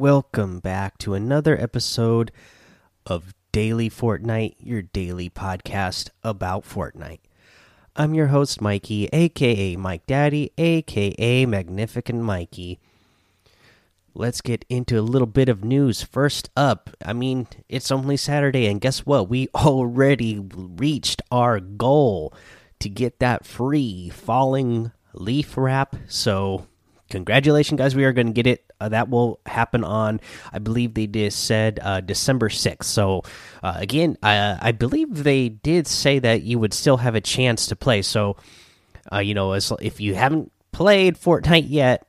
Welcome back to another episode of Daily Fortnite, your daily podcast about Fortnite. I'm your host, Mikey, aka Mike Daddy, aka Magnificent Mikey. Let's get into a little bit of news. First up, I mean, it's only Saturday, and guess what? We already reached our goal to get that free falling leaf wrap. So, congratulations, guys. We are going to get it. Uh, that will happen on, I believe they just said uh, December 6th. So, uh, again, I believe they did say that you would still have a chance to play. So, uh, you know, as, if you haven't played Fortnite yet,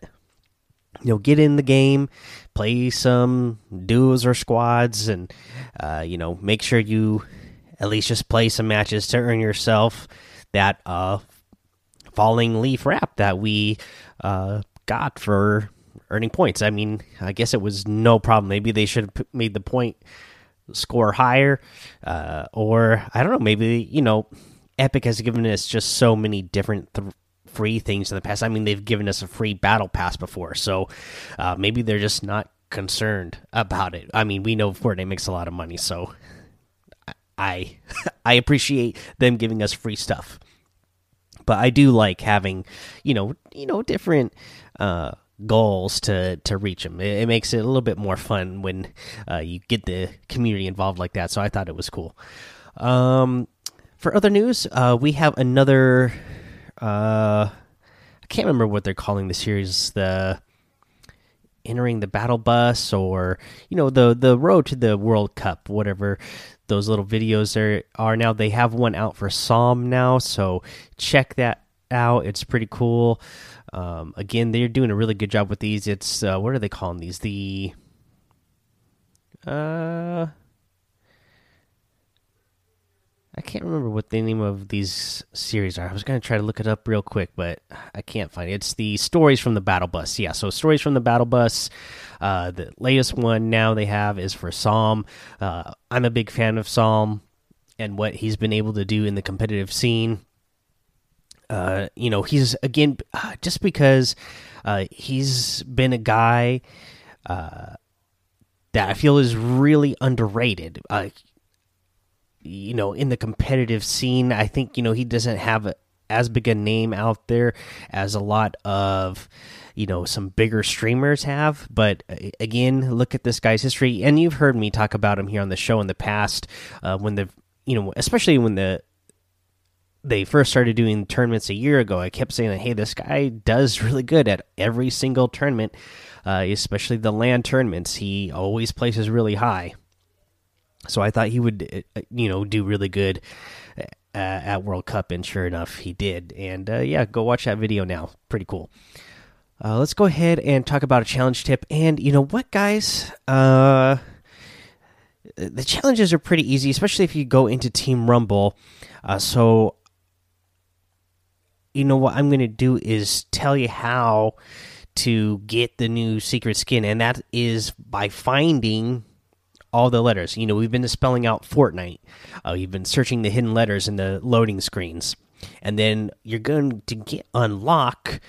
you know, get in the game, play some duos or squads, and, uh, you know, make sure you at least just play some matches to earn yourself that uh, falling leaf wrap that we uh, got for earning points. I mean, I guess it was no problem. Maybe they should have made the point score higher, uh, or I don't know. Maybe you know, Epic has given us just so many different th free things in the past. I mean, they've given us a free battle pass before, so uh, maybe they're just not concerned about it. I mean, we know Fortnite makes a lot of money, so I I appreciate them giving us free stuff. But I do like having, you know, you know, different uh goals to to reach them. It, it, makes it a little bit more fun when uh, you get the community involved like that. So I thought it was cool. Um, for other news, uh, we have another. Uh, I can't remember what they're calling the series. The entering the battle bus, or you know, the the road to the World Cup, whatever those little videos there are now. They have one out for Psalm now, so check that out. It's pretty cool. Um, again, they're doing a really good job with these. It's uh, what are they calling these? The uh, I can't remember what the name of these series are. I was gonna try to look it up real quick, but I can't find it. It's the stories from the Battle Bus. Yeah, so stories from the Battle Bus. Uh, the latest one now they have is for Psalm. Uh, I'm a big fan of Psalm and what he's been able to do in the competitive scene uh, you know, he's again uh, just because uh, he's been a guy uh, that I feel is really underrated. Uh, you know, in the competitive scene, I think you know he doesn't have a, as big a name out there as a lot of you know some bigger streamers have but uh, again look at this guy's history and you've heard me talk about him here on the show in the past uh, when the you know especially when the they first started doing tournaments a year ago, I kept saying that, hey, this guy does really good at every single tournament, uh, especially the LAN tournaments. He always places really high. So I thought he would, uh, you know, do really good uh, at World Cup, and sure enough, he did. And uh, yeah, go watch that video now. Pretty cool. Uh, let's go ahead and talk about a challenge tip. And you know what, guys? Uh, the challenges are pretty easy, especially if you go into Team Rumble. Uh, so you know what I'm going to do is tell you how to get the new secret skin, and that is by finding all the letters. You know, we've been spelling out Fortnite. Uh, you've been searching the hidden letters in the loading screens, and then you're going to get unlock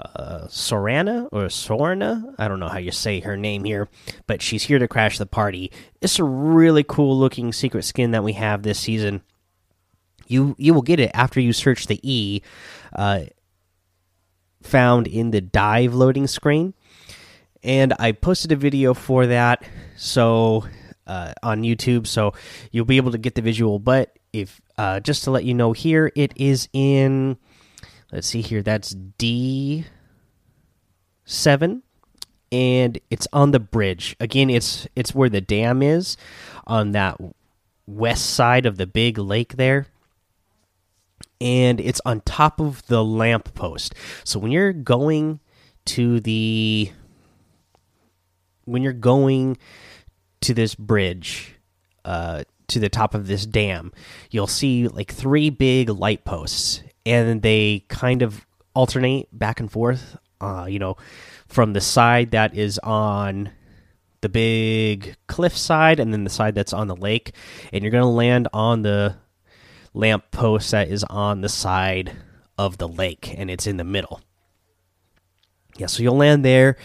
uh, Sorana or Sorna. I don't know how you say her name here, but she's here to crash the party. It's a really cool looking secret skin that we have this season. You you will get it after you search the E uh, found in the dive loading screen, and I posted a video for that. So uh, on YouTube, so you'll be able to get the visual. But if uh, just to let you know, here it is in. Let's see here. That's D seven, and it's on the bridge. Again, it's it's where the dam is on that west side of the big lake there and it's on top of the lamp post. So when you're going to the when you're going to this bridge uh to the top of this dam, you'll see like three big light posts and they kind of alternate back and forth uh you know from the side that is on the big cliff side and then the side that's on the lake and you're to land on the lamp post that is on the side of the lake and it's in the middle. Yeah, so you'll land there,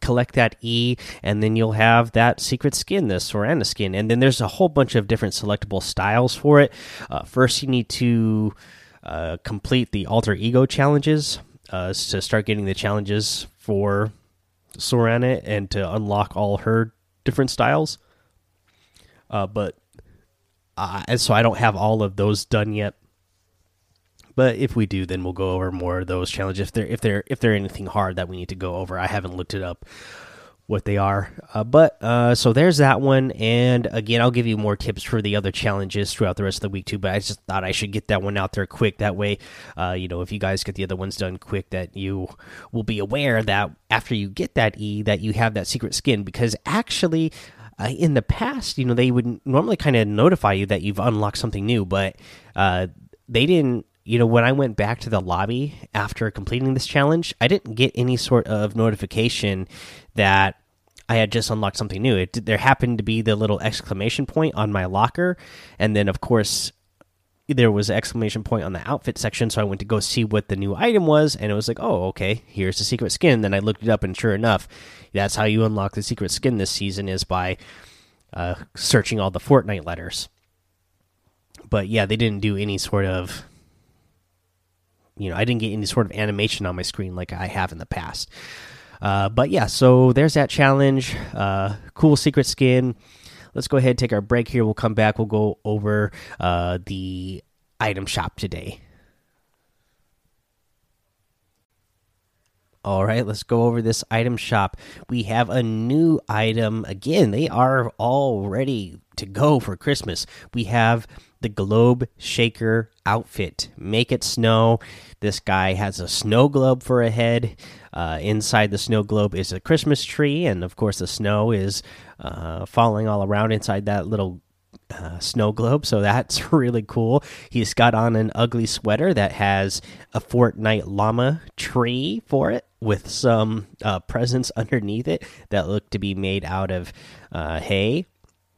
collect that E, and then you'll have that secret skin, the Sorana skin. And then there's a whole bunch of different selectable styles for it. Uh, first, you need to uh, complete the alter ego challenges uh, to start getting the challenges for Sorana and to unlock all her different styles. Uh, but uh, so I don't have all of those done yet. But if we do, then we'll go over more of those challenges. If they're if they're if they're anything hard that we need to go over, I haven't looked it up what they are. Uh, but uh, so there's that one, and again, I'll give you more tips for the other challenges throughout the rest of the week too. But I just thought I should get that one out there quick. That way, uh, you know, if you guys get the other ones done quick, that you will be aware that after you get that E, that you have that secret skin. Because actually, uh, in the past, you know, they would normally kind of notify you that you've unlocked something new, but uh, they didn't you know, when I went back to the lobby after completing this challenge, I didn't get any sort of notification that I had just unlocked something new. It, there happened to be the little exclamation point on my locker, and then of course there was an exclamation point on the outfit section. So I went to go see what the new item was, and it was like, oh, okay, here's the secret skin. Then I looked it up, and sure enough, that's how you unlock the secret skin this season is by uh, searching all the Fortnite letters. But yeah, they didn't do any sort of you know, I didn't get any sort of animation on my screen like I have in the past. Uh, but yeah, so there's that challenge. Uh, cool secret skin. Let's go ahead and take our break here. We'll come back. We'll go over uh, the item shop today. All right, let's go over this item shop. We have a new item. Again, they are all ready to go for Christmas. We have the Globe Shaker outfit. Make it snow. This guy has a snow globe for a head. Uh, inside the snow globe is a Christmas tree, and of course, the snow is uh, falling all around inside that little uh, snow globe. So that's really cool. He's got on an ugly sweater that has a Fortnite llama tree for it with some uh, presents underneath it that look to be made out of uh, hay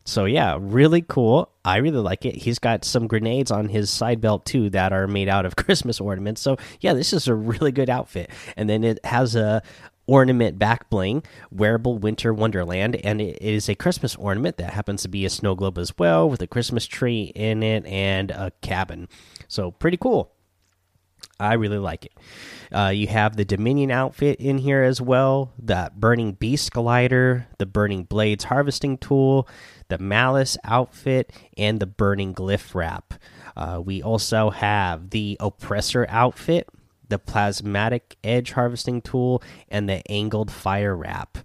so yeah, really cool. I really like it. He's got some grenades on his side belt too that are made out of Christmas ornaments. So yeah, this is a really good outfit. And then it has a ornament back bling, wearable winter wonderland, and it is a Christmas ornament that happens to be a snow globe as well with a Christmas tree in it and a cabin. So pretty cool. I really like it. Uh, you have the Dominion outfit in here as well, the Burning Beast glider, the Burning Blades harvesting tool, the Malice outfit, and the Burning Glyph wrap. Uh, we also have the Oppressor outfit, the Plasmatic Edge harvesting tool, and the Angled Fire wrap.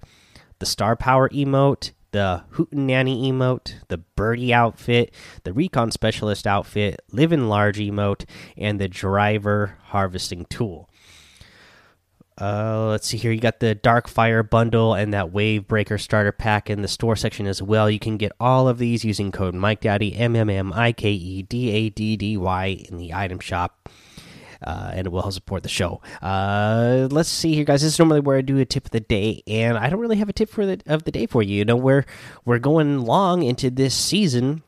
The Star Power emote, the Hootenanny emote, the Birdie outfit, the Recon Specialist outfit, Live in Large emote, and the Driver harvesting tool. Uh, let's see here. You got the Dark Fire bundle and that Wave Breaker starter pack in the store section as well. You can get all of these using code Mike Daddy M M M I K E D A D D Y in the item shop. Uh, and it will help support the show. Uh, let's see here, guys. This is normally where I do a tip of the day, and I don't really have a tip for the of the day for you. You know, we're we're going long into this season,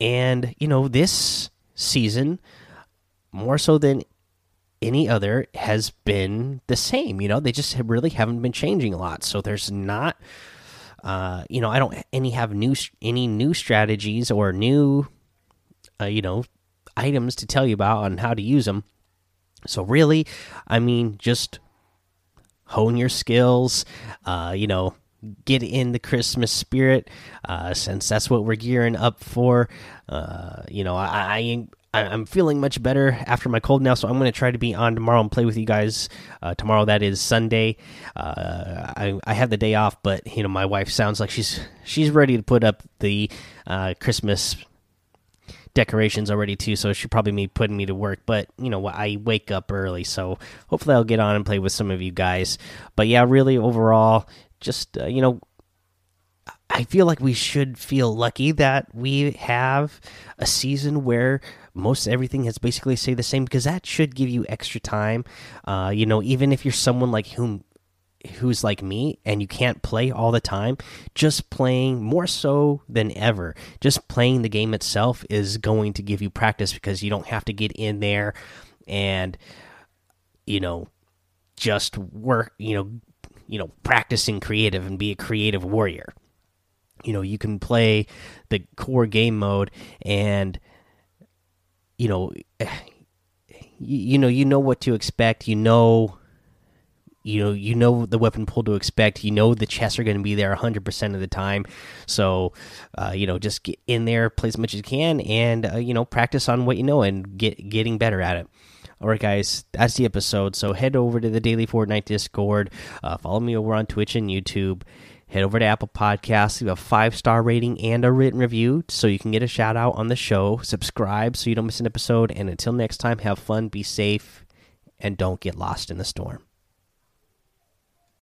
and you know, this season more so than any other has been the same. You know, they just really haven't been changing a lot. So there's not, uh, you know, I don't any have new any new strategies or new, uh, you know, items to tell you about on how to use them. So really, I mean, just hone your skills. Uh, you know, get in the Christmas spirit, uh, since that's what we're gearing up for. Uh, you know, I, I am feeling much better after my cold now, so I'm going to try to be on tomorrow and play with you guys uh, tomorrow. That is Sunday. Uh, I, I have the day off, but you know my wife sounds like she's she's ready to put up the uh, Christmas decorations already too. So she probably be putting me to work. But you know I wake up early, so hopefully I'll get on and play with some of you guys. But yeah, really overall, just uh, you know I feel like we should feel lucky that we have a season where most everything has basically stayed the same because that should give you extra time. Uh, you know, even if you're someone like whom who's like me and you can't play all the time, just playing more so than ever, just playing the game itself is going to give you practice because you don't have to get in there and you know just work, you know, you know, practicing creative and be a creative warrior. You know, you can play the core game mode and you know you, you know you know what to expect, you know you know you know the weapon pool to expect. You know the chests are going to be there 100% of the time. So uh, you know just get in there play as much as you can and uh, you know practice on what you know and get getting better at it. All right guys that's the episode. So head over to the daily fortnite discord. Uh, follow me over on twitch and youtube. Head over to apple podcasts leave a five star rating and a written review so you can get a shout out on the show. Subscribe so you don't miss an episode. And until next time have fun be safe and don't get lost in the storm